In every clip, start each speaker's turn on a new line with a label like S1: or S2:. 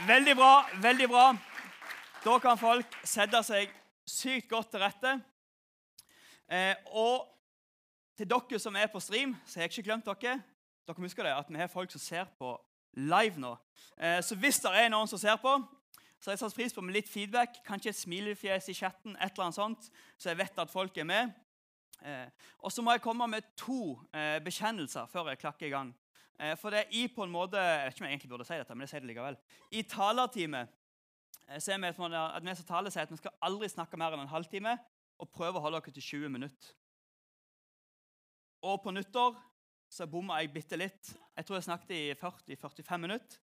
S1: Veldig bra. veldig bra. Da kan folk sette seg sykt godt til rette. Eh, og til dere som er på stream, så har jeg ikke glemt dere. Dere husker det, at vi har folk som ser på live nå. Eh, så hvis det er noen som ser på, så har jeg satt pris på med litt feedback. Kanskje et smilefjes i chatten, et eller annet sånt, så jeg vet at folk er med. Eh, og så må jeg komme med to eh, bekjennelser før jeg klakker i gang. Eh, for det er i på en måte Jeg vet ikke om jeg egentlig burde si dette, men jeg sier det likevel. I talertime ser så er vi at vi som taler sier at vi skal aldri snakke mer enn en halvtime og prøve å holde dere til 20 minutter. Og på nyttår så bomma jeg bitte litt. Jeg tror jeg snakket i 40-45 minutter.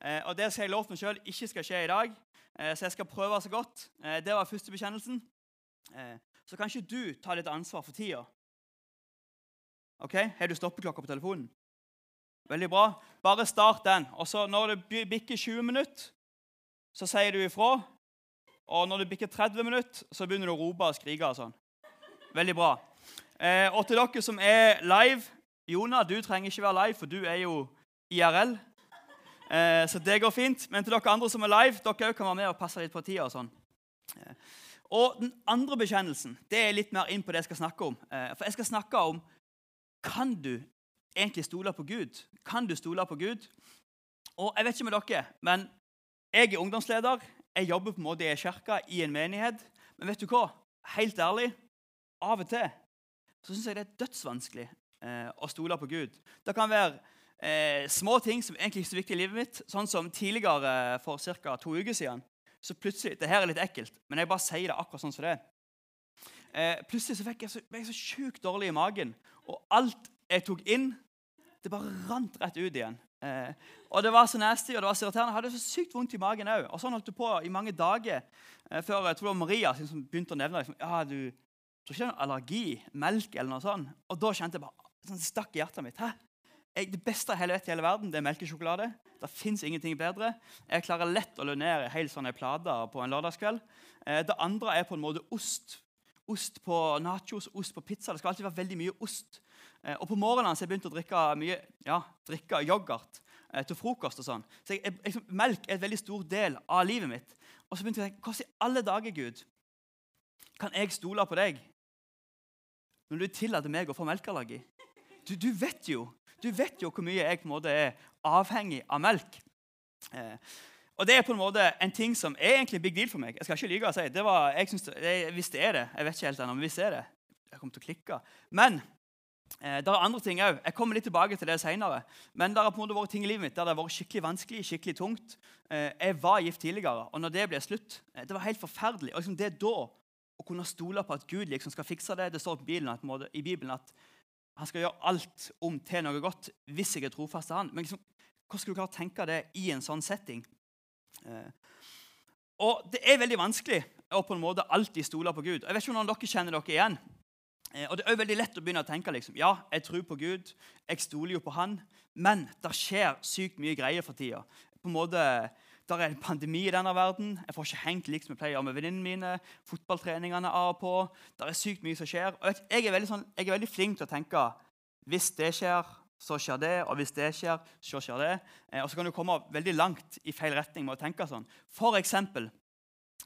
S1: Eh, og det skal jeg love meg sjøl ikke skal skje i dag, eh, så jeg skal prøve så godt. Eh, det var første bekjennelsen. Eh, så kan ikke du ta litt ansvar for tida? Ok? Har du stoppeklokka på telefonen? Veldig bra. Bare start den. Og så Når det bikker 20 minutter, så sier du ifra. Og når det bikker 30 minutter, så begynner du å rope og skrike. og sånn. Veldig bra. Eh, og til dere som er live Jonah, du trenger ikke være live, for du er jo IRL. Eh, så det går fint. Men til dere andre som er live, dere kan være med og passe litt på tida. Og sånn. Eh, og den andre bekjennelsen det er litt mer inn på det jeg skal snakke om. Eh, for jeg skal snakke om kan du egentlig stole på Gud. Kan du stole på Gud? Og Jeg vet ikke med dere, men jeg er ungdomsleder. Jeg jobber på en måte i kirka, i en menighet. Men vet du hva? Helt ærlig, av og til så syns jeg det er dødsvanskelig eh, å stole på Gud. Det kan være eh, små ting som egentlig ikke er så viktig i livet mitt. Sånn som tidligere for ca. to uker siden. Så plutselig, Det her er litt ekkelt, men jeg bare sier det akkurat sånn som det er. Eh, plutselig så fikk jeg så, ble jeg så sjukt dårlig i magen, og alt jeg tok inn, det bare rant rett ut igjen. Eh, og Det var så nasty og det var så irriterende. Jeg hadde så sykt vondt i magen òg. Og sånn holdt det på i mange dager eh, før jeg tror det var Maria som begynte å nevne liksom, ja, du tror ikke det er noe allergi, melk eller noe sånt. Og da kjente jeg bare sånn stakk i hjertet mitt. Hæ? Jeg, det beste jeg vet i hele verden, det er melkesjokolade. Det fins ingenting bedre. Jeg klarer lett å lunere helt sånne hel sånn plate på en lørdagskveld. Eh, det andre er på en måte ost. Ost på nachos, ost på pizza. Det skal alltid være veldig mye ost. Eh, og på morgenen så jeg begynte å drikke mye ja, drikke yoghurt eh, til frokost. og sånn. Så jeg, jeg, liksom, Melk er en veldig stor del av livet mitt. Og så begynte jeg å tenke, Hvordan i alle dager, Gud, kan jeg stole på deg når du tillater meg å få melkeallergi? Du, du, vet jo du vet jo hvor mye jeg på en måte er avhengig av melk. Eh, og det er på en måte en ting som er egentlig en big deal for meg. Jeg skal ikke lyve og si. Det var, jeg synes det, hvis det er det Jeg vet ikke helt ennå, men hvis det er det Jeg kommer til å klikke. Men eh, det er andre ting òg. Jeg kommer litt tilbake til det senere. Men det har på en måte vært ting i livet mitt der det har vært skikkelig vanskelig, skikkelig tungt. Eh, jeg var gift tidligere, og når det ble slutt eh, Det var helt forferdelig. Og liksom det da å kunne stole på at Gud liksom skal fikse det Det står i Bibelen, i Bibelen at han skal gjøre alt om til noe godt hvis jeg er trofast til han. Men liksom, hvordan skal du klare å tenke det i en sånn setting? Eh, og Det er veldig vanskelig å på en måte alltid stole på Gud. Jeg vet ikke om noen dere kjenner dere igjen. Eh, og Det er også veldig lett å begynne å tenke liksom, ja, jeg tror på Gud, jeg stoler jo på Han, men det skjer sykt mye greier for tida. På en måte, der er en pandemi i denne verden. Jeg får ikke hengt likt som jeg pleier med venninnene mine. Fotballtreningene av og på. Det er sykt mye som skjer. Og jeg er, sånn, jeg er veldig flink til å tenke hvis det skjer, så skjer det. Og hvis det skjer, så skjer det. Eh, og så kan du komme veldig langt i feil retning med å tenke sånn. For eksempel,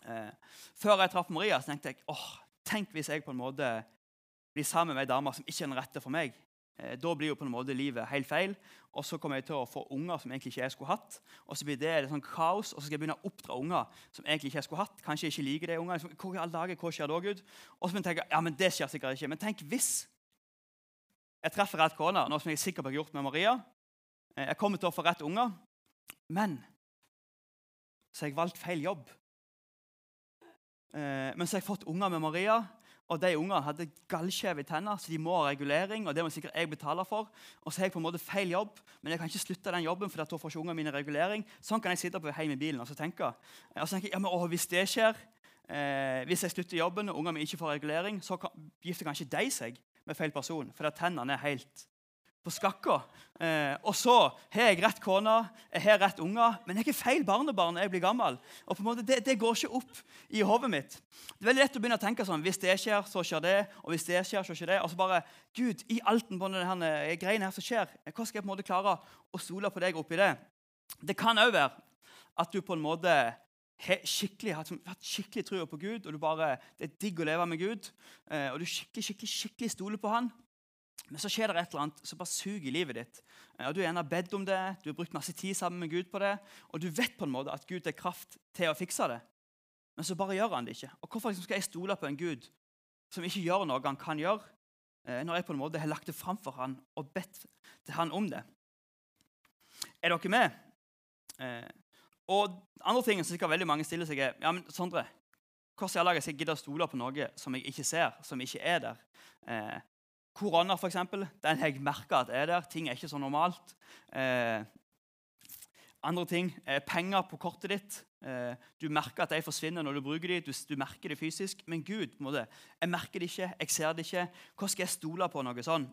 S1: eh, før jeg traff Maria, så tenkte jeg åh, tenk hvis jeg på en måte blir sammen med ei dame som ikke er den rette for meg. Eh, da blir jo på en måte livet helt feil. Og så kommer jeg til å få unger som egentlig ikke jeg skulle hatt. Og så blir det et sånn kaos, og så skal jeg begynne å oppdra unger som egentlig ikke jeg skulle hatt. Kanskje jeg ikke liker de. Liksom, hvor i alle dager, hva skjer da, Gud? Og så tenker jeg, ja, men det skjer sikkert ikke. Men tenk hvis jeg treffer rett kone, noe som jeg er sikker på jeg har gjort med Maria. Eh, jeg kommer til å få rett unger, men så har jeg valgt feil jobb. Eh, men så har jeg fått unger med Maria, og de ungene hadde gallskjeve tenner, så de må ha regulering. og det må sikkert jeg betale for. Og så har jeg på en måte feil jobb, men jeg kan ikke slutte den jobben. for da får ikke ungene mine regulering. Sånn kan jeg sitte på hjem i bilen og så tenke. Og så tenker jeg, ja, men å, Hvis det skjer, eh, hvis jeg slutter jobben og ungene mine ikke får regulering, så kan, gifter kanskje de seg med feil person, for tennene er helt på skakka. Eh, og så har jeg rett kone, jeg har rett unger, men jeg har feil barnebarn når jeg blir gammel. Og på en måte, det, det går ikke opp i hodet mitt. Det er veldig lett å begynne å tenke sånn Hvis det skjer, så skjer det. Og hvis det skjer, så skjer det. Og så bare Gud, i alten på denne greiene her som skjer, hvordan skal jeg på en måte klare å stole på deg oppi det? Det kan òg være at du på en måte har skikkelig, hatt, skikkelig trua på Gud, og du bare, det er digg å leve med Gud, eh, og du skikkelig, skikkelig, skikkelig stoler på han, men så skjer det et eller annet som bare suger i livet ditt. Eh, og Du har gjerne bedt om det, du har brukt masse tid sammen med Gud på det, og du vet på en måte at Gud har kraft til å fikse det, men så bare gjør han det ikke. Og Hvorfor liksom skal jeg stole på en Gud som ikke gjør noe han kan gjøre, eh, når jeg på en måte har lagt det fram for han og bedt til han om det? Er dere med? Eh, og andre ting som sikkert veldig mange stiller seg, er ja, men Sondre, hvordan i alle dager skal jeg gidde å stole på noe som jeg ikke ser, som ikke er der? Korona, f.eks., den har jeg merka at er der. Ting er ikke så normalt. Eh, andre ting er penger på kortet ditt. Eh, du merker at de forsvinner når du bruker dem. Du, du, merker det fysisk. Men Gud på en jeg merker det ikke, jeg ser det ikke. Hvordan skal jeg stole på noe sånn?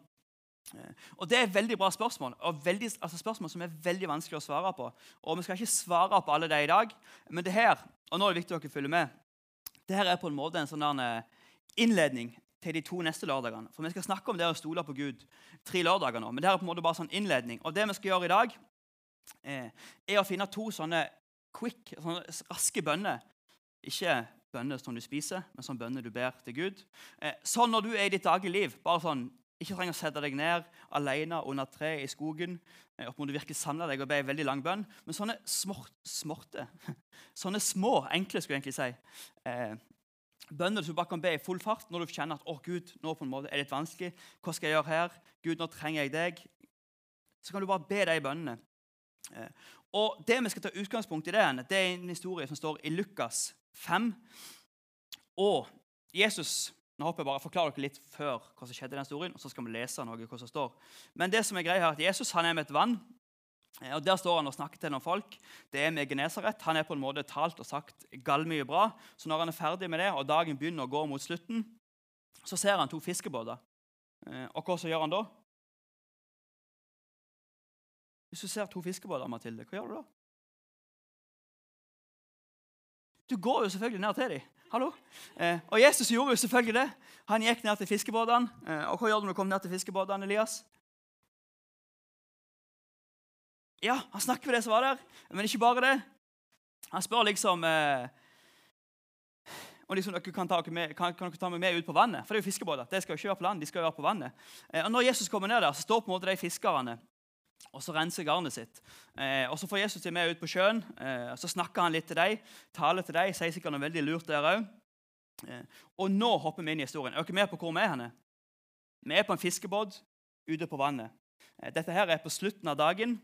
S1: Eh, og Det er et veldig bra spørsmål og veldig, altså spørsmål som er veldig vanskelig å svare på. Og Vi skal ikke svare på alle det i dag, men det her og nå er det viktig at dere følger med, det her er på en måte en sånn eh, innledning til de to neste lørdagene. For Vi skal snakke om det å stole på Gud tre lørdager nå. Men det er på en måte bare sånn innledning. Og det vi skal gjøre i dag, eh, er å finne to sånne quick, sånne raske bønner. Ikke bønner som du spiser, men sånne bønner du ber til Gud. sånn når du er i ditt daglige bare sånn ikke trenger å sette deg ned alene under treet i skogen eh, må du virkelig samle deg og be en veldig lang bønn. Men sånne smort, smorte, sånne små, enkle skulle jeg egentlig si, eh, bønner som du bare kan be i full fart når du kjenner at å Gud, nå på en måte er det litt vanskelig. Hva skal jeg gjøre her? Gud, nå trenger jeg deg. Så kan du bare be de bønnene. Eh, og Det vi skal ta utgangspunkt i, det, det er en historie som står i Lukas 5. Og Jesus nå håper jeg bare forklare dere litt før hva som skjedde i den historien, og så skal vi lese noe hva som står. Men det som er greia her, at Jesus han er med et vann, og Der står han og snakker til noen folk. Det er med Genesaret. Han er på en måte talt og sagt gallmye bra. Så når han er ferdig med det, og dagen begynner å gå mot slutten, så ser han to fiskebåter. Eh, og hva så gjør han da? Hvis du ser to fiskebåter, Mathilde, hva gjør du da? Du går jo selvfølgelig ned til dem. Hallo? Eh, og Jesus gjorde jo selvfølgelig det. Han gikk ned til fiskebåtene. Eh, og hva gjør du når du kommer ned til fiskebåtene, Elias? Ja, han snakker med det som var der, men ikke bare det. Han spør liksom eh, om liksom, dere kan ta, med, kan, kan dere ta meg med ut på vannet. For det er jo fiskebåter. De skal jo ikke være på land, de skal jo være på vannet. Eh, og når Jesus kommer ned der, så står på en måte de fiskerne og så renser garnet sitt. Eh, og Så får Jesus dem med ut på sjøen. Eh, og Så snakker han litt til dem, taler til dem, sier sikkert noe veldig lurt der òg. Eh, og nå hopper vi inn i historien. Er dere med på hvor vi er henne? Vi er på en fiskebåt ute på vannet. Eh, dette her er på slutten av dagen,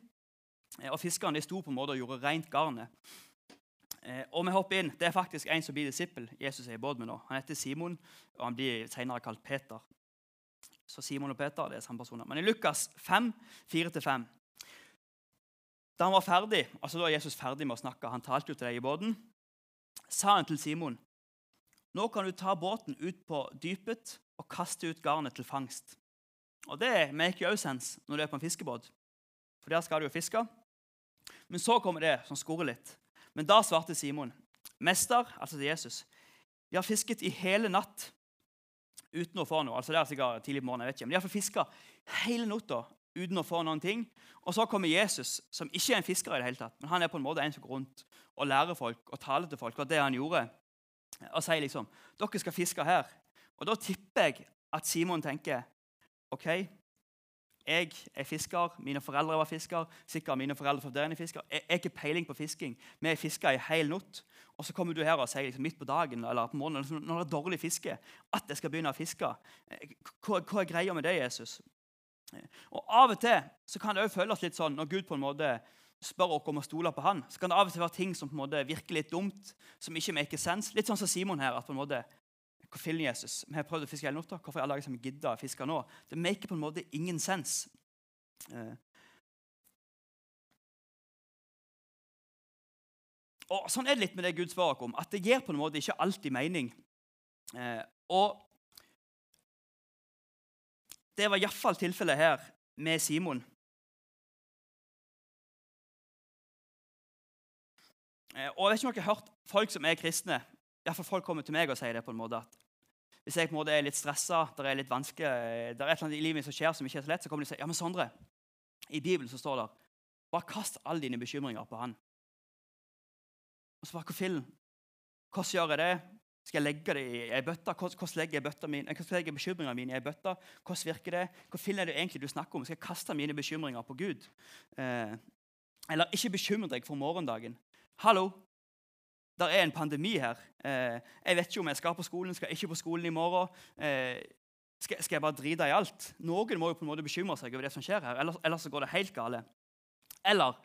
S1: og fiskerne de sto på en måte og gjorde rent garnet. Eh, og vi hopper inn. Det er faktisk en som blir disippel. Jesus er i båt med nå. Han heter Simon, og han blir senere kalt Peter. Så Simon og Peter det er samme personer. Men i Lukas 5, 4-5 Da han var ferdig, altså da er Jesus ferdig med å snakke, han talte jo til deg i båten, sa han til Simon nå kan du ta båten ut på dypet og kaste ut garnet til fangst. Og Det make jo sense når du er på en fiskebåt, for der skal du jo fiske. Men så kommer det som skurrer litt. Men da svarte Simon, 'Mester', altså til Jesus, 'vi har fisket i hele natt uten å få noe. Altså det er sikkert tidlig på morgenen, jeg vet ikke. Men de har fiska hele natta uten å få noen ting. Og så kommer Jesus, som ikke er en fisker i det hele tatt, men han er på en måte en som går rundt og lærer folk og taler til folk. Og det han gjorde, og sier liksom dere skal fiske her. Og da tipper jeg at Simon tenker OK, jeg er fisker, mine foreldre var fisker, sikkert mine foreldre fremdeles fisker. Jeg har ikke peiling på fisking. Vi er fiska i hel natt. Og så kommer du her og sier liksom, midt på dagen eller på morgenen når det er dårlig fiske, at jeg skal begynne å fiske. Hva, hva er greia med det, Jesus? Og Av og til så kan det også føles litt sånn når Gud på en måte spør oss om å stole på han, så kan det av og til være ting som på en måte virker litt dumt, som ikke maker sens. Litt sånn som Simon her. at på en måte, hva fillen Jesus? Vi har prøvd å fiske hele natta. Hvorfor i alle dager gidder å fiske nå? Det maker på en måte ingen sens. Eh, Og Sånn er det litt med det Gud oss om, at det gir på en måte ikke alltid mening. Eh, og Det var iallfall tilfellet her med Simon. Eh, og jeg vet ikke om dere har hørt folk som er kristne i hvert Folk kommer til meg og sier det på en måte at hvis jeg på en måte er litt stressa, det er litt vanskelig, det er et eller annet i livet mitt som skjer som ikke er så lett, så kommer de og sier ja, men Sondre, i Bibelen så står det bare kast alle dine bekymringer på han. Og så bare? Hvordan gjør jeg det? Skal jeg legge det i ei bøtte? Hvordan legger jeg, bøtta min, hvordan legger jeg bekymringene mine i ei bøtte? Hvordan virker det? Hvor film er det egentlig du snakker om? Skal jeg kaste mine bekymringer på Gud? Eh, eller ikke bekymre deg for morgendagen. Hallo! Det er en pandemi her. Eh, jeg vet ikke om jeg skal på skolen, skal jeg ikke på skolen i morgen. Eh, skal, skal, jeg bare drite i alt? Noen må jo på en måte bekymre seg over det som skjer her, ellers, ellers så går det helt gale. Eller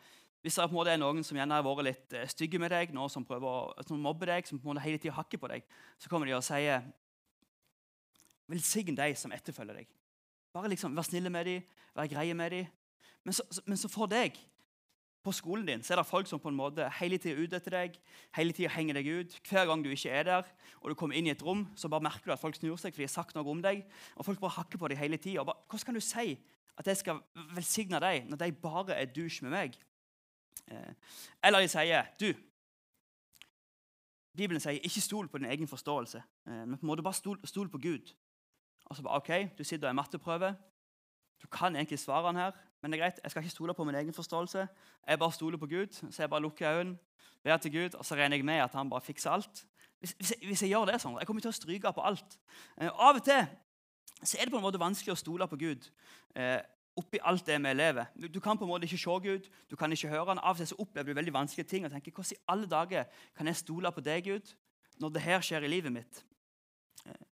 S1: hvis det på en måte er noen som gjerne har vært litt eh, stygge med deg, noen som prøver å som mobber deg, som på en måte hele tiden hakker på deg, så kommer de og sier Velsign de som etterfølger deg. Bare liksom, Vær snille med dem, vær greie med dem. Men men så for deg på skolen din så er det folk som på en måte hele tida er ute etter deg, hele tida henger deg ut. Hver gang du ikke er der, og du kommer inn i et rom, så bare merker du at folk snur seg fordi de har sagt noe om deg. og Folk bare hakker på deg hele tida. Hvordan kan du si at jeg skal velsigne deg når de bare er dusj med meg? Eh, eller de sier du, Bibelen sier ikke stol på din egen forståelse, eh, men på en måte bare stol, stol på Gud. Og så bare, ok, Du sitter og er matteprøve. Du kan egentlig svarene her, men det er greit, jeg skal ikke stole på min egen forståelse. Jeg bare stoler på Gud. Så jeg bare lukker øynene, ber til Gud, og så regner jeg med at han bare fikser alt. Hvis, hvis, jeg, hvis jeg, gjør det sånn, jeg kommer til å stryke på alt. Eh, av og til så er det på en måte vanskelig å stole på Gud. Eh, oppi alt det vi lever. Du kan på en måte ikke se Gud, du kan ikke høre han. Av og til så opplever du veldig vanskelige ting og tenker hvordan i alle dager kan jeg stole på deg, Gud, når det her skjer i livet mitt? Eh,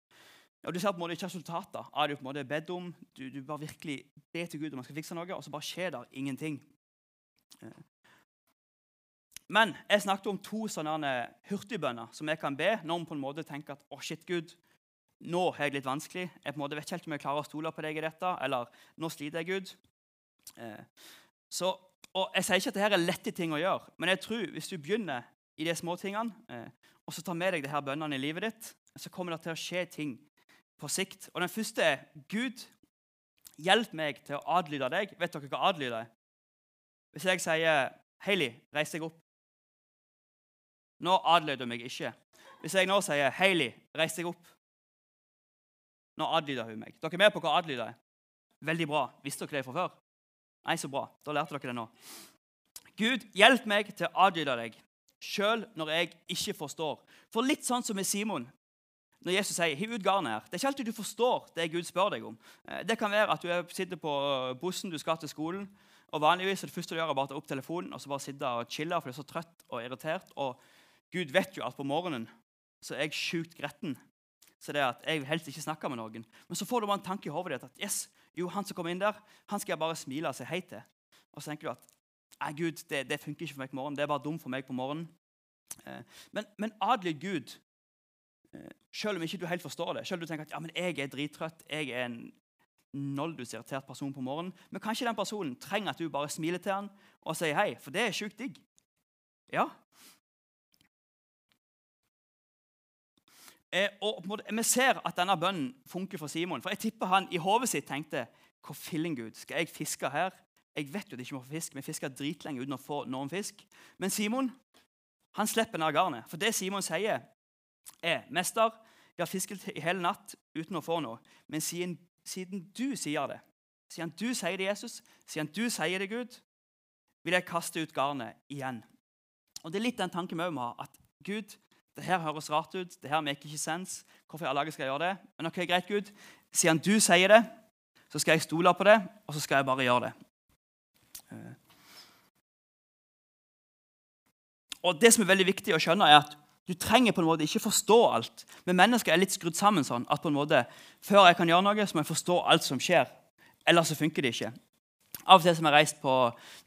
S1: og Du ser på en måte ikke resultater av det du på en måte bedt om. Du, du bare virkelig ber til Gud om han skal fikse noe, og så bare skjer det ingenting. Eh, men jeg snakket om to sånne hurtigbønner som jeg kan be når vi på en måte tenker at å oh shit, Gud, nå har jeg litt vanskelig. Jeg på en måte vet ikke helt om jeg klarer å stole på deg i dette. Eller nå sliter jeg, Gud. Eh, så, og Jeg sier ikke at dette er lette ting å gjøre, men jeg tror hvis du begynner i de små tingene, eh, og så tar med deg disse bønnene i livet ditt, så kommer det til å skje ting på sikt. Og Den første er Gud, hjelp meg til å adlyde deg. Vet dere hva adlyde er? Hvis jeg sier 'Hayley, reis deg opp. Nå adlyder du meg ikke. Hvis jeg nå sier 'Hayley, reis deg opp, nå adlyder hun meg. Dere er med på hva adlyder er? Veldig bra. Visste dere det fra før? Nei, så bra. Da lærte dere det nå. Gud, hjelp meg til å adlyde deg, sjøl når jeg ikke forstår. For litt sånn som med Simon, når Jesus sier 'hiv ut garnet her', Det er ikke alltid du forstår det Gud spør deg om. Eh, det kan være at du sitter på bussen du skal til skolen, og vanligvis er det første du gjør, er bare å ta opp telefonen og så bare sitte og chille, for du er så trøtt og irritert. Og Gud vet jo at på morgenen så er jeg sjukt gretten så det er at jeg vil helst ikke snakke med noen. Men så får du bare en tanke i hodet ditt at yes, jo, han som kommer inn der, han skal jeg bare smile og si hei til. Og så tenker du at nei, Gud, det, det funker ikke for meg på morgenen. Det er bare dumt for meg på morgenen. Eh, men, men adelig Gud, eh, selv om ikke du helt forstår det, selv om du tenker at ja, men jeg er drittrøtt, jeg er en noldus irritert person på morgenen, men kanskje den personen trenger at du bare smiler til han og sier hei, for det er sjukt digg. Ja, Eh, og Vi ser at denne bønnen funker for Simon. For Jeg tipper han i hodet sitt tenkte Hvor filling, Gud, skal jeg fiske her? Jeg vet jo at jeg ikke må få fisk. Vi fisker dritlenge uten å få noen fisk. Men Simon han slipper ned garnet. For det Simon sier, er Mester, jeg har fisket i hele natt uten å få noe. Men siden, siden du sier det, siden du sier det, Jesus, siden du sier det, Gud, vil jeg kaste ut garnet igjen. Og Det er litt den tanken vi må ha. At Gud, det her høres rart ut. det her make ikke sense. Hvorfor i alle skal jeg gjøre det? Men ok, greit, Gud. Siden du sier det, så skal jeg stole på det, og så skal jeg bare gjøre det. Eh. Og Det som er veldig viktig å skjønne, er at du trenger på en måte ikke forstå alt. Men mennesker er litt skrudd sammen sånn at på en måte, før jeg kan gjøre noe, så må jeg forstå alt som skjer. Ellers så funker det ikke. Av og til som jeg reist på,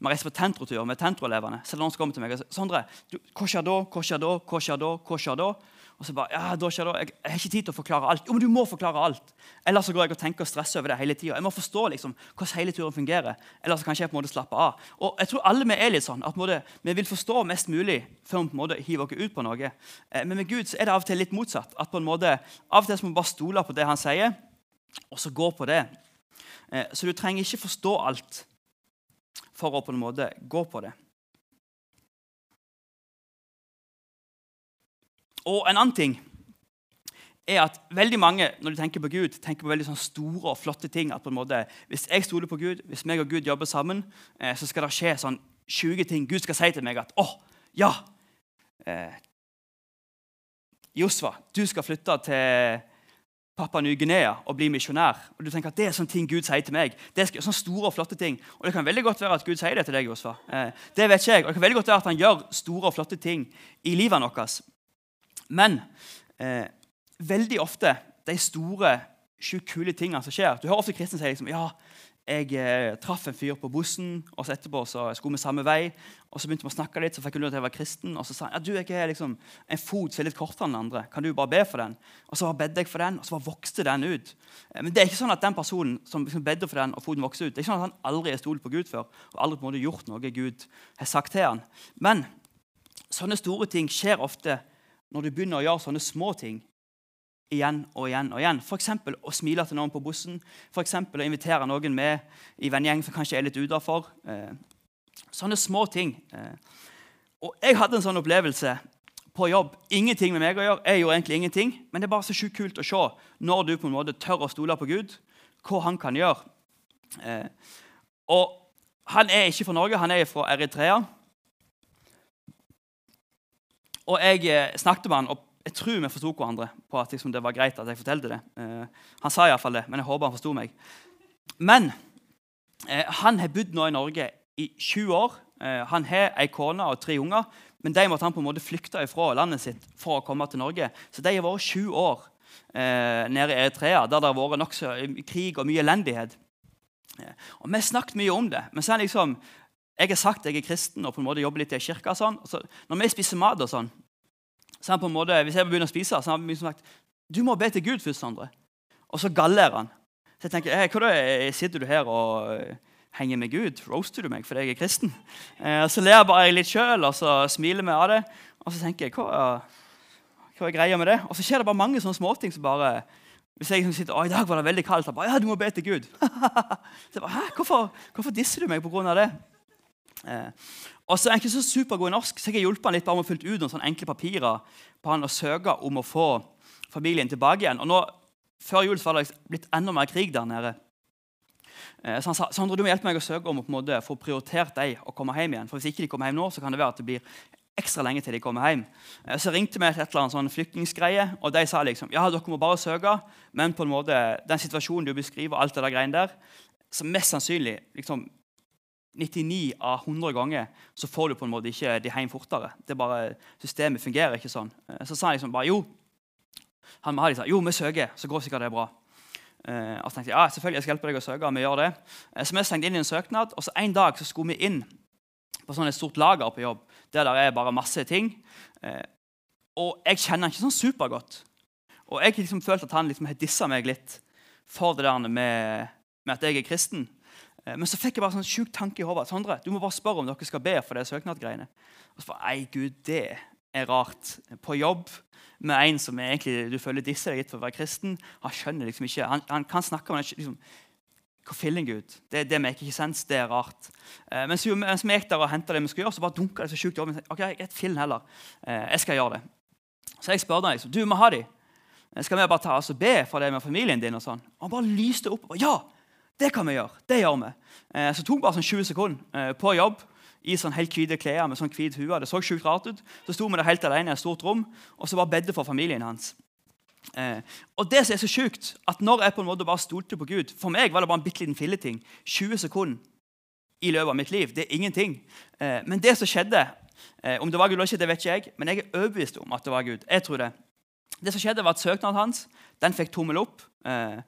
S1: på tentrotur med tentroelevene, så er det noen som kommer til meg og sier Sondre, hva skjer da? Hva skjer da? Hva skjer da? Hva skjer da? Og så bare, ja, da skjer det, jeg, jeg har ikke tid til å forklare alt. Jo, men du må forklare alt. Ellers så går jeg og tenker og stresser over det hele tida. Jeg må forstå liksom, hvordan hele turen fungerer. Ellers så kan jeg på en måte slappe av. Og jeg tror alle vi er litt sånn at måte, vi vil forstå mest mulig før vi på en måte hiver oss ut på noe. Eh, men med Gud så er det av og til litt motsatt. at på en måte, Av og til så må vi bare stole på det han sier, og så gå på det. Eh, så du trenger ikke forstå alt for å på en måte gå på det. Og en annen ting er at veldig mange når de tenker på Gud, tenker på veldig sånn store og flotte ting. at på en måte, Hvis jeg stoler på Gud, hvis meg og Gud jobber sammen, eh, så skal det skje sånn 20 ting. Gud skal si til meg at 'Å, ja, eh, Josva, du skal flytte til Pappa Ny-Guinea og bli misjonær. Og du tenker at Det er sånne ting Gud sier til meg. Det er sånne store og flotte ting. Og Det kan veldig godt være at Gud sier det til deg. Josva. Eh, det vet ikke jeg. Og det kan veldig godt være at han gjør store og flotte ting i livet vårt. Men eh, veldig ofte de store, sjukt kule tingene som skjer Du hører ofte kristne si liksom, ja, jeg eh, traff en fyr på bussen, og så etterpå så skulle vi samme vei. og Så begynte vi å snakke litt, så fikk hun lov til å være kristen. Og så sa han ja, du, jeg er liksom en fot som er litt kortere enn den andre. Kan du bare be for den? Og så bedde jeg for den, og så vokste den ut. Eh, men det er ikke sånn at den personen som liksom bedde for den, og foten vokste ut, det er ikke sånn at han aldri har stolt på Gud før og aldri på en måte gjort noe Gud har sagt til han. Men sånne store ting skjer ofte når du begynner å gjøre sånne små ting igjen og igjen. og igjen. F.eks. å smile til noen på bussen, for å invitere noen med i vennegjeng som kanskje er litt utafor. Eh, sånne små ting. Eh. Og Jeg hadde en sånn opplevelse på jobb. Ingenting med meg å gjøre. Jeg gjorde egentlig ingenting, Men det er bare så sjukt kult å se når du på en måte tør å stole på Gud, hva han kan gjøre. Eh, og Han er ikke fra Norge, han er fra Eritrea. Og Jeg eh, snakket med han og jeg tror vi forsto hverandre på at liksom, det var greit at jeg fortalte det. Uh, han sa iallfall det, men jeg håper han forsto meg. Men uh, han har bodd nå i Norge i 20 år. Han har ei kone og tre unger, men de måtte han på en måte flykte fra landet sitt for å komme til Norge. Så de har vært 20 år nede i Eritrea, der det har vært nokså krig og mye elendighet. Og Vi har snakket mye om det. men så er liksom, jeg har sagt jeg er kristen og på en måte jobber litt i kirka. Sånn. Så når vi spiser mat, og sånn, så han på en måte, Hvis jeg begynner å spise, så har han sagt du må be til Gud først. Sondre. Og så gallerer han. Så jeg tenker, hey, hva da, Sitter du her og eh, henger med Gud? Roaster du meg fordi jeg er kristen? Eh, så ler jeg bare litt sjøl og så smiler vi av det. Og så tenker jeg, hva, hva er greia med det? Og så skjer det bare mange sånne småting som bare hvis jeg liksom sitter, å, i dag var det veldig kaldt, Jeg bare, ja, du må be til Gud. så jeg bare, Hæ? Hvorfor, hvorfor disser du meg pga. det? Eh, og så er han ikke så supergod i norsk, så jeg har hjulpet han litt bare med å fylle ut noen sånne enkle papirer på han og søke om å få familien tilbake igjen. Og nå, Før jul så var det blitt enda mer krig der nede. Eh, så han sa Sandra, du må hjelpe meg å søke om å på en måte få prioritert dem å komme hjem igjen. For Hvis ikke de kommer hjem nå, så kan det være at det blir ekstra lenge til de kommer hjem. Eh, så ringte vi et eller annet sånn og de sa liksom ja, dere må bare søke, men på en måte, den situasjonen du beskriver, alt det der greiene der, så mest sannsynlig liksom, 99 av 100 ganger så får du på en måte ikke de hjem fortere. Det er bare, Systemet fungerer ikke sånn. Eh, så sa han liksom bare jo. Han med sa, jo, vi søker, så går sikkert det bra. Eh, og så tenkte jeg ja, selvfølgelig jeg skal hjelpe deg å søke. vi gjør det. Eh, så vi stengte inn i en søknad, og så en dag så skulle vi inn på sånn et stort lager på jobb der det er bare masse ting. og jeg kjenner han ikke sånn supergodt. Og jeg liksom følte at han liksom hadde dissa meg litt for det der med, med at jeg er kristen. Eh, men så fikk jeg bare sånn sjuk tanke i hodet. Sondre, du må bare spørre om dere skal be for det søknadsgreiene. Og så bare, Ei, Gud, det er rart. På jobb med en som egentlig du føler disser deg litt for å være kristen. Han skjønner liksom ikke, han, han kan snakke om liksom, Hva filling, Gud? Det, det maker ikke sens. Det er rart. Eh, mens, jo, mens vi gikk der og henta det vi skulle gjøre, så bare dunka det så sjukt i hodet. Ok, et fillen heller. Eh, jeg skal gjøre det. Så jeg spør deg, liksom, du må ha de. Eh, skal vi bare ta oss og be for det med familien din? og sånn? Og han bare lyste opp. Og, ja, det kan vi gjøre. Det gjør vi. Eh, så det tok bare sånn 20 sekunder eh, på jobb i sånn helt hvite klær med sånn hvit hue. Det så sjukt rart ut. Så sto vi der helt alene i et stort rom og så bare bedde for familien hans. Eh, og det som er så sjukt, at når jeg på en måte bare stolte på Gud For meg var det bare en bitte liten filleting. 20 sekunder i løpet av mitt liv. Det er ingenting. Eh, men det som skjedde Om det var Gud eller ikke, det vet ikke jeg, men jeg er overbevist om at det var Gud. Jeg tror det. Det som skjedde var at Søknaden hans den fikk tommel opp. Eh,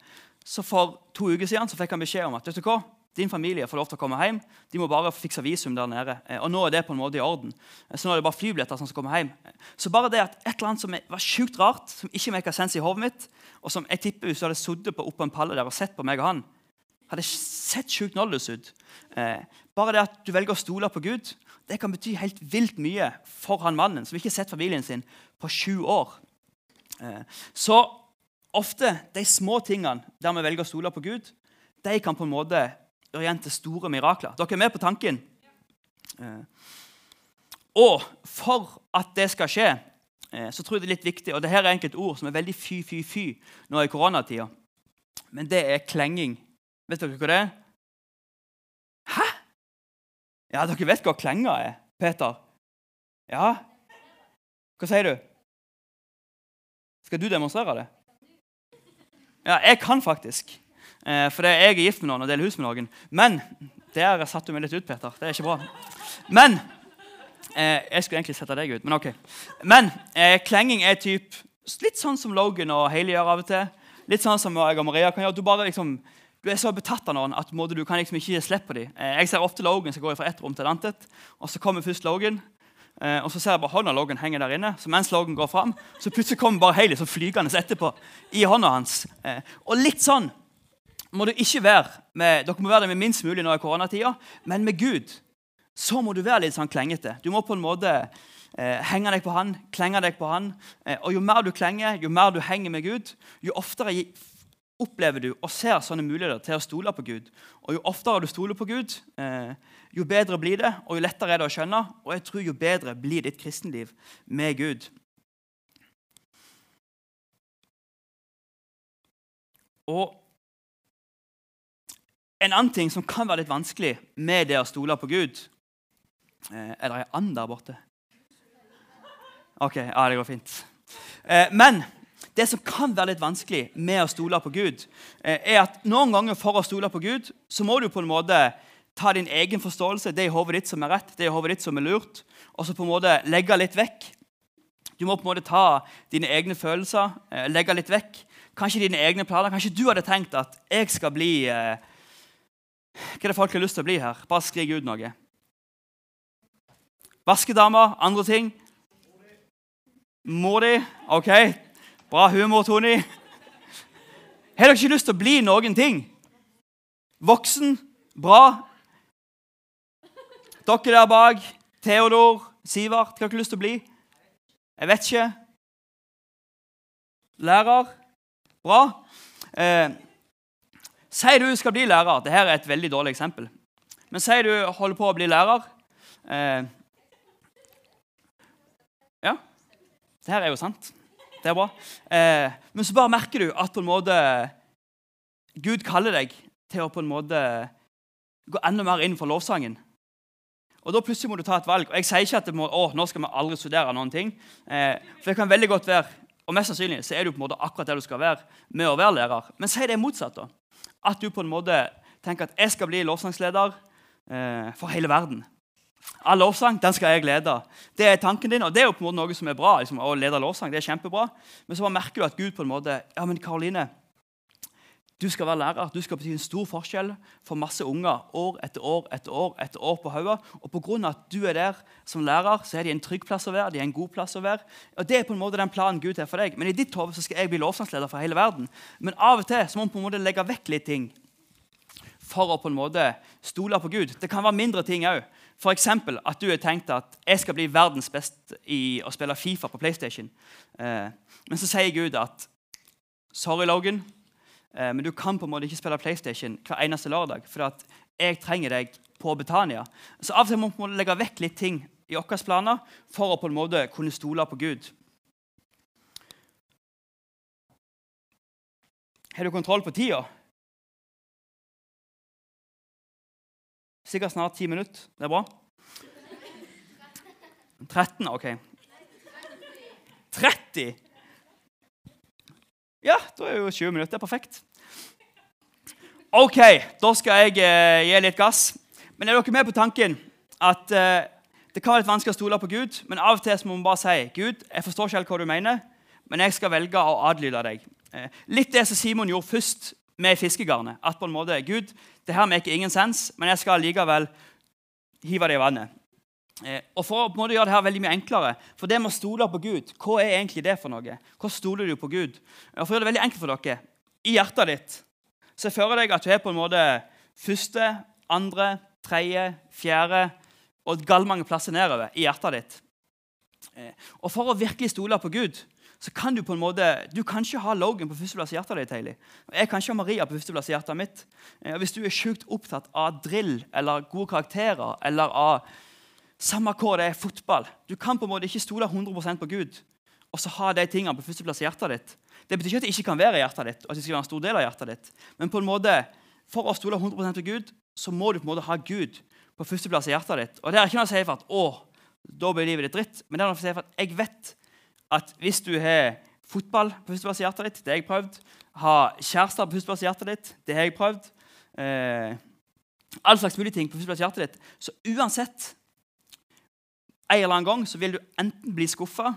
S1: så For to uker siden så fikk han beskjed om at vet du hva, din familie får lov til å komme hjem. De må bare fikse visum der nede. Eh, og nå er det på en måte i orden. Eh, så nå er det bare flybilletter som skal komme hjem. Så bare det at et eller annet som var sjukt rart, som ikke make sense i hodet mitt, og som jeg tipper hvis du hadde sittet på, en palle der og sett på meg og han, hadde sett sjukt nådeløs ut. Eh, bare det at du velger å stole på Gud, det kan bety helt vilt mye for han mannen som ikke har sett familien sin på sju år. Eh, så ofte de små tingene der vi velger å stole på Gud, de kan på en måte til store mirakler. Dere er med på tanken? Ja. og for at det skal skje, eh, så tror jeg det er litt viktig Og dette er enkelte ord som er veldig fy-fy-fy nå i koronatida. Men det er klenging. Vet dere hva det er? Hæ? Ja, dere vet hva klenga er, Peter? Ja? Hva sier du? Skal du demonstrere det? Ja, jeg kan faktisk. Eh, for jeg er gift med noen og deler hus med noen. Men der satte du meg litt ut, Peter. Det er ikke bra. Men eh, Jeg skulle egentlig sette deg ut, men ok. Men eh, klenging er typ, litt sånn som Logan og Hailey gjør av og til. Litt sånn som jeg og Maria kan gjøre. Du, bare, liksom, du er så betatt av noen at du kan liksom ikke gi slipp på dem. Eh, jeg ser ofte Logan som går fra ett rom til et annet. Og så kommer først Logan. Eh, og så ser jeg bare hånda Logan henger der inne. Så mens Logan går fram, så plutselig kommer bare Hailey så flygende etterpå i hånda hans. Eh, og litt sånn må du ikke være med, Dere må være det med minst mulig nå i koronatida, men med Gud så må du være litt sånn klengete. Du må på en måte eh, henge deg på han, klenge deg på han. Eh, og jo mer du klenger, jo mer du henger med Gud, jo oftere opplever du og ser sånne muligheter til å stole på Gud. Og Jo oftere du stoler på Gud, eh, jo bedre blir det, og jo lettere er det å skjønne. Og jeg tror jo bedre blir ditt kristenliv med Gud. Og En annen ting som kan være litt vanskelig med det å stole på Gud eh, Er det ei and der borte? Ok, ja, det går fint. Eh, men det som kan være litt vanskelig med å stole på Gud, eh, er at noen ganger for å stole på Gud, så må du på en måte ta din egen forståelse, det i hodet ditt som er rett, det i hodet ditt som er lurt, og så på en måte legge litt vekk. Du må på en måte ta dine egne følelser, eh, legge litt vekk. Kanskje dine egne planer. Kanskje du hadde tenkt at jeg skal bli eh, Hva er det folk har lyst til å bli her? Bare skrik ut noe. Vaskedamer, andre ting? Mor di? OK. Bra humor, Tony. Har dere ikke lyst til å bli noen ting? Voksen? Bra. Dere der bak, Theodor, Sivert, har dere lyst til å bli? Jeg vet ikke. Lærer? Bra. Eh, Si du skal bli lærer. Dette er et veldig dårlig eksempel. Men si du holder på å bli lærer. Eh, ja, det her er jo sant. Det er bra. Eh, men så bare merker du at på en måte Gud kaller deg til å på en måte gå enda mer inn for lovsangen. Og Da plutselig må du ta et valg. Og Jeg sier ikke at må, å, nå skal vi aldri studere noen ting. Eh, for det kan veldig godt være, og mest sannsynlig så er du på en måte akkurat der du skal være med å være lærer. Men si det motsatt. da. At du på en måte tenker at jeg skal bli lovsangsleder eh, for hele verden. All lovsang den skal jeg lede. Det er tanken din, og det er jo på en måte noe som er bra. Liksom, å lede lovsang, det er kjempebra. Men så merker du at Gud på en måte ja, men Karoline, du skal være lærer. Du skal bety en stor forskjell for masse unger år etter år etter år etter år på hodet. Og pga. at du er der som lærer, så er de en trygg plass å være. de er en god plass å være. Og Det er på en måte den planen Gud har for deg. Men i ditt hode skal jeg bli lovsangsleder for hele verden. Men av og til så må man på en måte legge vekk litt ting for å på en måte stole på Gud. Det kan være mindre ting òg. F.eks. at du har tenkt at jeg skal bli verdens best i å spille Fifa på PlayStation. Eh, men så sier Gud at sorry, Logan. Eh, men du kan på en måte ikke spille PlayStation hver eneste lørdag, for at jeg trenger deg på Betania. Så av og til må vi legge vekk litt ting i våre planer for å på en måte kunne stole på Gud. Har du kontroll på tida? Sikkert snart ti minutter. Det er bra. 13, OK. 30? Ja, da er jo 20 minutter perfekt. OK, da skal jeg eh, gi litt gass. Men er dere med på tanken at eh, det kan være litt vanskelig å stole på Gud, men av og til må man bare si Gud, jeg forstår ikke helt hva du mener, men jeg skal velge å adlyde deg. Eh, litt det som Simon gjorde først med fiskegarnet. At på en måte, Gud, det her maker ingen sens, men jeg skal likevel hive det i vannet. Eh, og For å på en måte gjøre det her veldig mye enklere, for det med å stole på Gud, hva er egentlig det for noe? Hvor stoler du på Gud? Og For å gjøre det veldig enkelt for dere, i hjertet ditt så jeg deg at du er på en måte første, andre, tredje, fjerde og gallmange plasser nedover i hjertet ditt. Eh, og For å virkelig stole på Gud så kan du på en måte, du kan ikke ha Logan på førsteplass i hjertet ditt. Heili. Jeg kan ikke ha Maria på førsteplass i hjertet mitt. Og hvis du er sjukt opptatt av drill eller gode karakterer eller av samme hva det er, fotball. Du kan på en måte ikke stole 100% på Gud og så ha de tingene på førsteplass i hjertet ditt. Det betyr ikke at det ikke kan være i hjertet ditt, og at det skal være en stor del av hjertet ditt. Men på en måte, for å stole 100% på Gud så må du på en måte ha Gud på førsteplass i hjertet ditt. Og Det er ikke noe å si for at å, da blir livet ditt dritt, men det er noe å si for at jeg vet at hvis du har fotball på førsteplass i hjertet ditt, det har jeg prøvd. Ha kjærester på førsteplass i hjertet ditt, det har jeg prøvd. Eh, all slags mulige ting på førsteplass i hjertet ditt. Så uansett en eller annen gang så vil du enten bli skuffa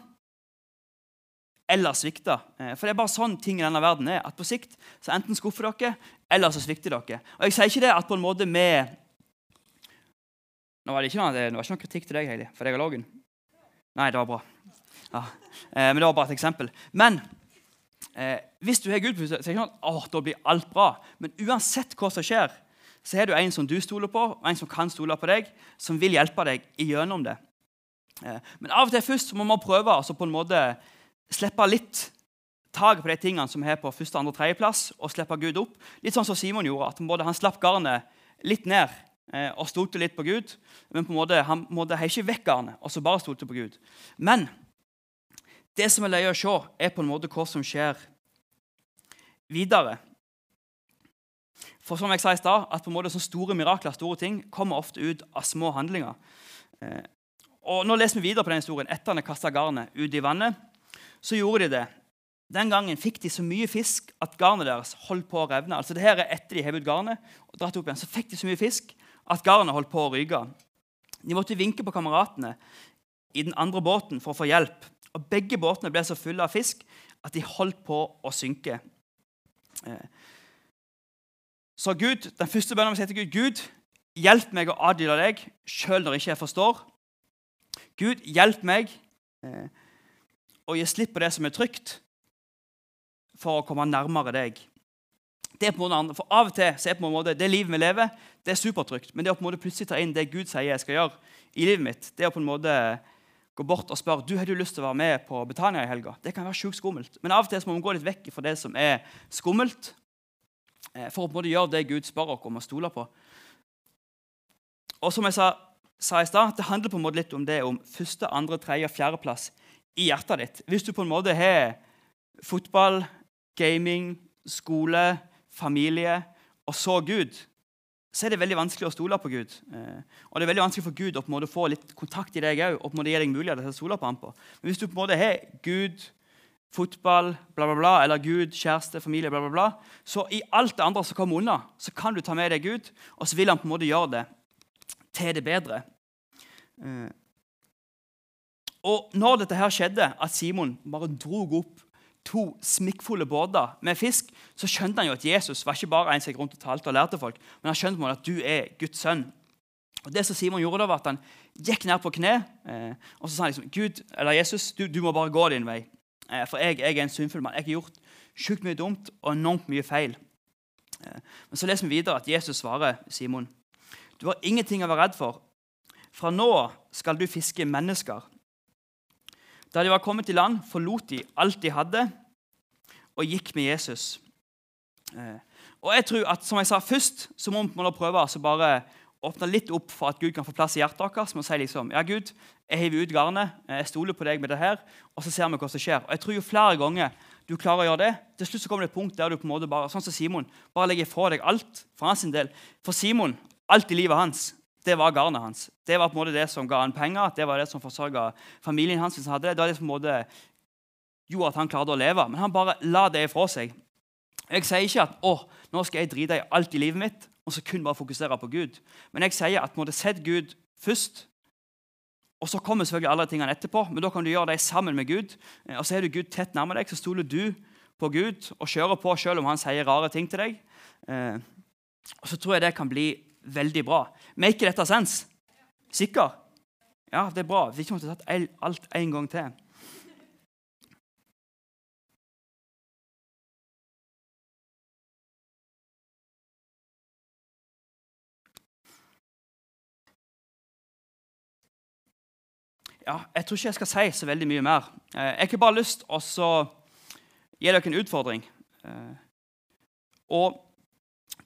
S1: eller svikta. Eh, for det er bare sånn ting i denne verden er. at På sikt så enten skuffer dere, eller så svikter dere. Og Jeg sier ikke det at på en måte med Nå var det ikke noe, det var ikke noe kritikk til deg, Heidi, for jeg og lågen. Nei, det var bra. Ja. Eh, men det var bare et eksempel. Men eh, hvis du har Gud på så er det ikke sånn at da blir alt bra. Men uansett hva som skjer, så har du en som du stoler på, og en som kan stole på deg, som vil hjelpe deg igjennom det. Eh, men av og til først må man prøve altså på en måte slippe litt taket på de tingene som er på første, andre, tredjeplass, og slippe Gud opp. Litt sånn som Simon gjorde. at både Han slapp garnet litt ned eh, og stolte litt på Gud. Men på en måte, han måtte ikke vekk garnet og så bare stolte på Gud. Men det som er løye å se, er på en måte hva som skjer videre. For som jeg sa i stad, at på en måte sånne store mirakler store ting, kommer ofte ut av små handlinger. Eh, og Nå leser vi videre på den historien. Etter han kasta garnet ut i vannet, så gjorde de det. Den gangen fikk de så mye fisk at garnet deres holdt på å revne. Altså det her er etter de hev ut garnet, og dratt opp igjen, så fikk de så mye fisk at garnet holdt på å ryke. De måtte vinke på kameratene i den andre båten for å få hjelp. Og Begge båtene ble så fulle av fisk at de holdt på å synke. Eh, så Gud, den første bønnen vi sier til Gud, Gud, hjelp meg å adlyde deg sjøl når ikke jeg forstår. Gud, hjelp meg eh, å gi slipp på det som er trygt, for å komme nærmere deg. Det er på en måte, for Av og til så er på en måte, det livet vi lever, det er supertrygt. Men det å på en måte plutselig ta inn det Gud sier jeg skal gjøre i livet mitt, det er på en måte gå bort og spørre du har du lyst til å være med på Betania i helga, det kan være sjukt skummelt. Men av og til må vi gå litt vekk fra det som er skummelt, eh, for å på en måte gjøre det Gud spør oss om å stole på. Og som jeg sa, sa i stad, det handler på en måte litt om det om første, andre, tredje og fjerdeplass i hjertet ditt. Hvis du på en måte har fotball, gaming, skole, familie og så Gud, så er det veldig vanskelig å stole på Gud. Eh, og det er veldig vanskelig for Gud å på en måte få litt kontakt i deg òg. Og på gi deg mulighet til å stole på ham på. Men hvis du på en måte har Gud, fotball, bla, bla, bla, eller Gud, kjæreste, familie, bla, bla, bla, så i alt det andre som kommer unna, så kan du ta med deg Gud, og så vil han på en måte gjøre det til det bedre. Eh, og når dette her skjedde, at Simon bare drog opp to smikkfulle båter med fisk, så skjønte han jo at Jesus var ikke bare en gikk rundt og talte og lærte folk, men han skjønte at du er Guds sønn. Og det som Simon gjorde da, var at han gikk ned på kne eh, og så sa han liksom, Gud, eller Jesus, du, du må bare gå din vei. Eh, for jeg, jeg, er en syndfull mann. Jeg har gjort sjukt mye dumt og enormt mye feil. Eh, men så leser vi videre at Jesus svarer Simon. Du har ingenting å være redd for. Fra nå skal du fiske mennesker. Da de var kommet til land, forlot de alt de hadde, og gikk med Jesus. Eh, og jeg tror at, som jeg sa Først så må vi prøve å bare åpne litt opp for at Gud kan få plass i hjertet vårt. Som å si liksom, ja Gud, jeg hiver ut garnet, jeg stoler på deg med det her, og så ser vi hva som skjer. Og jeg tror Jo flere ganger du klarer å gjøre det, til slutt så kommer det et punkt der du på en måte bare, sånn som Simon, bare legger fra deg alt for hans del. For Simon, alt i livet hans, det var garnet hans. Det var på en måte det som ga han penger, det var det som forsørga familien hans. hvis han hadde Det Det var det som på en måte gjorde at han klarte å leve. Men han bare la det ifra seg. Jeg sier ikke at å, nå skal jeg drite i alt i livet mitt og så kun bare fokusere på Gud. Men jeg sier at måtte sette Gud først. Og så kommer selvfølgelig alle tingene etterpå, men da kan du gjøre det sammen med Gud. Og så er du Gud tett nærme deg, så stoler du på Gud og kjører på selv om han sier rare ting til deg. Eh, og så tror jeg det kan bli veldig bra. Make dette sense? Sikker? Ja, det er bra. Vi ikke til å tatt alt en gang til. Ja, jeg tror ikke jeg skal si så veldig mye mer. Eh, jeg har bare lyst til å gi dere en utfordring. Eh, og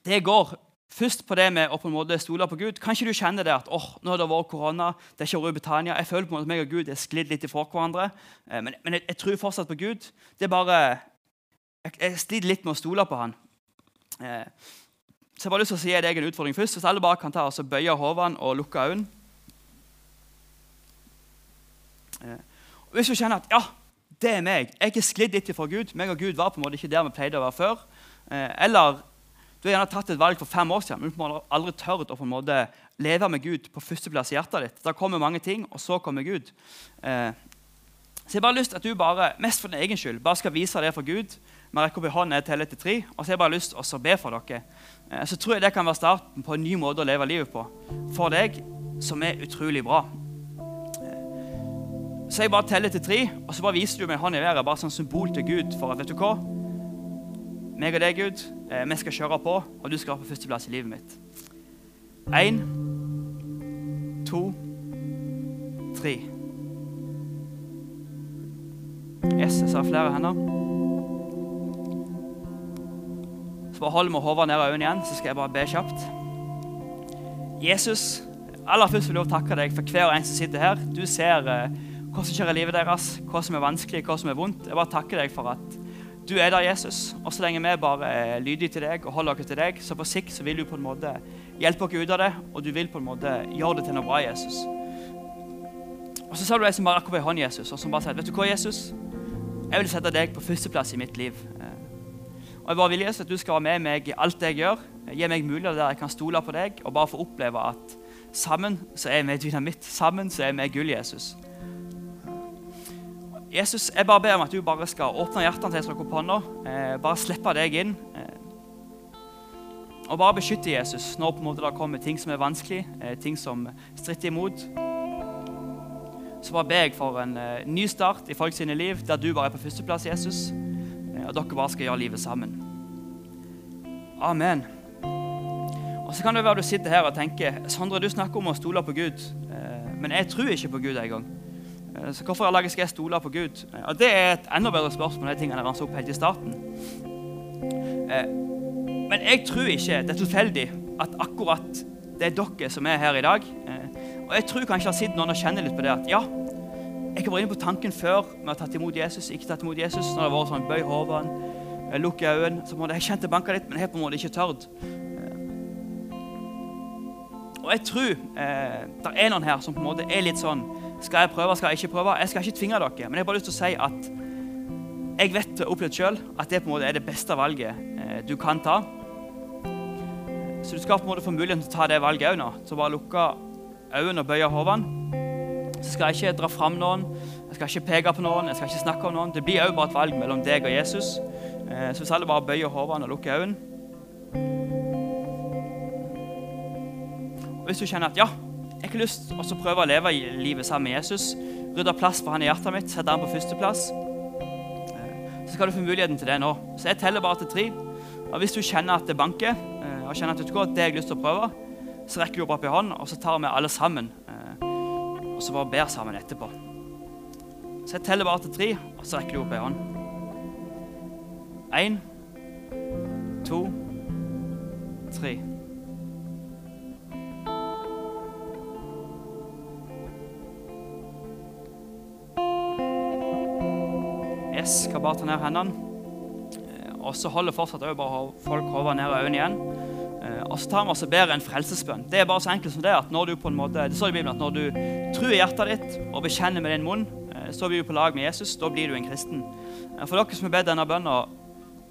S1: det går Først på det med å på en måte stole på Gud. Kanskje du kjenner det at åh, nå har det vært korona, det er ikke Betania. Jeg føler på en måte at meg og Gud er sklidd litt ifra hverandre. Eh, men, men jeg, jeg, tror fortsatt på Gud. Det er bare, Jeg, jeg sliter litt med å stole på han. Eh, så jeg bare lyst til å si deg en utfordring først. Hvis alle bare kan ta og bøye hodene og lukke øynene. Eh, hvis du kjenner at ja, Det er meg. Jeg er sklidd litt ifra Gud. Meg og Gud var på en måte ikke der vi pleide å være før. Eh, eller du har gjerne tatt et valg for fem år siden, men du har aldri tørt å på en måte leve med Gud på førsteplass i hjertet ditt. Da kommer mange ting, og så kommer Gud. Eh, så jeg har bare lyst til at du bare, mest for din egen skyld, bare skal vise det for Gud. Vi rekker opp i hånden jeg teller til tre, og så har jeg bare lyst til å be for dere. Eh, så tror jeg det kan være starten på en ny måte å leve livet på for deg, som er utrolig bra. Eh, så jeg bare teller til tre, og så bare viser du meg hånd i været, bare som symbol til Gud for at vet du hva? Meg og deg, Gud, eh, vi skal kjøre på, og du skal være på førsteplass i livet mitt. Én, to, tre. Yes, jeg ser flere hender. Så bare hold med hodet ned av øynene igjen, så skal jeg bare be kjapt. Jesus, aller først vil jeg takke deg for hver og en som sitter her. Du ser eh, hvordan kjører livet deres, hva som er vanskelig, hva som er vondt. Jeg bare takker deg for at du er der, Jesus. Og så lenge vi bare er lydige til deg og holder oss til deg, så på sikt så vil du på en måte hjelpe oss ut av det, og du vil på en måte gjøre det til noe bra, Jesus. Og så sa du ei som bare rakk opp ei hånd, Jesus, og som bare sier, vet du hva, Jesus? Jeg vil sette deg på førsteplass i mitt liv. Og jeg bare vil Jesus, at du skal være med meg i alt jeg gjør. Gi meg muligheter der jeg kan stole på deg og bare få oppleve at sammen så er vi dynamitt. Sammen så er vi gull, Jesus. Jesus, jeg bare ber om at du bare skal åpne hjertene til som rekker opp hånda. Eh, bare slippe deg inn. Eh, og bare beskytte Jesus når på en måte det kommer ting som er vanskelig, eh, ting som stritter imot. Så bare ber jeg for en ny start i folk sine liv, der du bare er på førsteplass, Jesus. Og dere bare skal gjøre livet sammen. Amen. Og så kan det være du sitter her og tenker Sondre, du snakker om å stole på Gud, men jeg tror ikke på Gud engang. Eh, så hvorfor alle skal jeg stole på Gud? Eh, og Det er et enda bedre spørsmål enn de tingene jeg ramset opp helt i starten. Eh, men jeg tror ikke det er tilfeldig at akkurat det er dere som er her i dag. Og jeg tror kanskje det sitter noen og kjenner litt på det at ja, jeg har vært inne på tanken før med å tatt imot Jesus, ikke tatt imot Jesus. Når det har vært sånn bøy hodet, lukke øynene, så på en måte, jeg kjente banka litt, men jeg har på en måte ikke tørt. Og jeg tror eh, det er noen her som på en måte er litt sånn skal jeg prøve, skal jeg ikke prøve? Jeg skal ikke tvinge dere, men jeg har bare lyst til å si at jeg vet og opplevd sjøl at det på en måte er det beste valget eh, du kan ta. Så du skal på en måte få muligheten til å ta det valget òg nå. Så bare lukke øynene og bøye hodene. Så skal jeg ikke dra fram noen, jeg skal ikke peke på noen, jeg skal ikke snakke om noen. Det blir òg bare et valg mellom deg og Jesus. Eh, så hvis alle bare bøyer hodene og lukker øynene Hvis du kjenner at ja, jeg har lyst til å prøve å leve livet sammen med Jesus. Rydde plass for han i hjertet mitt, sette han på førsteplass. Eh, så skal du få muligheten til det nå. Så jeg teller bare til tre. Og Hvis du kjenner at det banker, eh, og kjenner at det har jeg lyst til å prøve, så rekker du opp opp i hånden, og så tar vi alle sammen. Eh, og så bare ber sammen etterpå. Så jeg teller bare til tre, og så rekker du opp i hånden. Én, to, tre. Yes, skal bare ta ned hendene. Eh, og så holder fortsatt bare folk hodet ned i øynene igjen. Eh, og så tar vi oss og ber en frelsesbønn. Det er bare så enkelt som det at når du på en måte, det står i Bibelen at når du tror i hjertet ditt og bekjenner med din munn, eh, så blir du på lag med Jesus. Da blir du en kristen. For dere som har bedt denne bønnen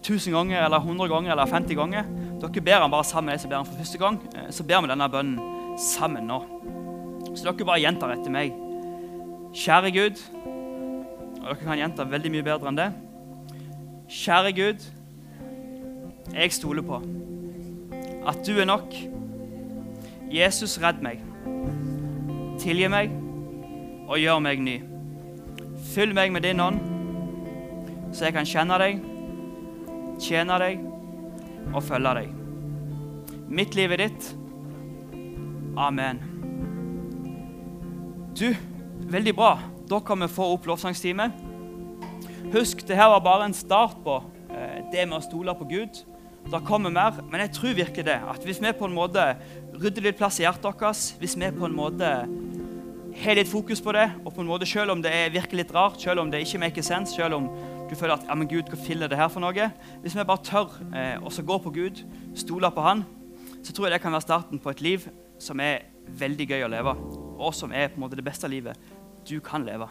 S1: 1000 ganger eller 100 ganger eller 50 ganger, dere ber han bare sammen med de som ber han for første gang, så ber vi denne bønnen sammen nå. Så dere bare gjentar etter meg. Kjære Gud. Og dere kan gjenta veldig mye bedre enn det. Kjære Gud, jeg stoler på at du er nok. Jesus, redd meg. Tilgi meg og gjør meg ny. Fyll meg med din ånd, så jeg kan kjenne deg, tjene deg og følge deg. Mitt liv er ditt. Amen. Du, veldig bra. Da kan vi få opp lovsangstime. Husk, det her var bare en start på eh, det med å stole på Gud. Det kommer mer, men jeg tror virkelig det. At hvis vi på en måte rydder litt plass i hjertet vårt, hvis vi på en måte har litt fokus på det, og på en måte selv om det virker litt rart, selv om det ikke maker sense, selv om du føler at ja, men Gud, hva filler det her for noe? Hvis vi bare tør eh, å gå på Gud, stole på Han, så tror jeg det kan være starten på et liv som er veldig gøy å leve, og som er på en måte det beste livet du kan leve.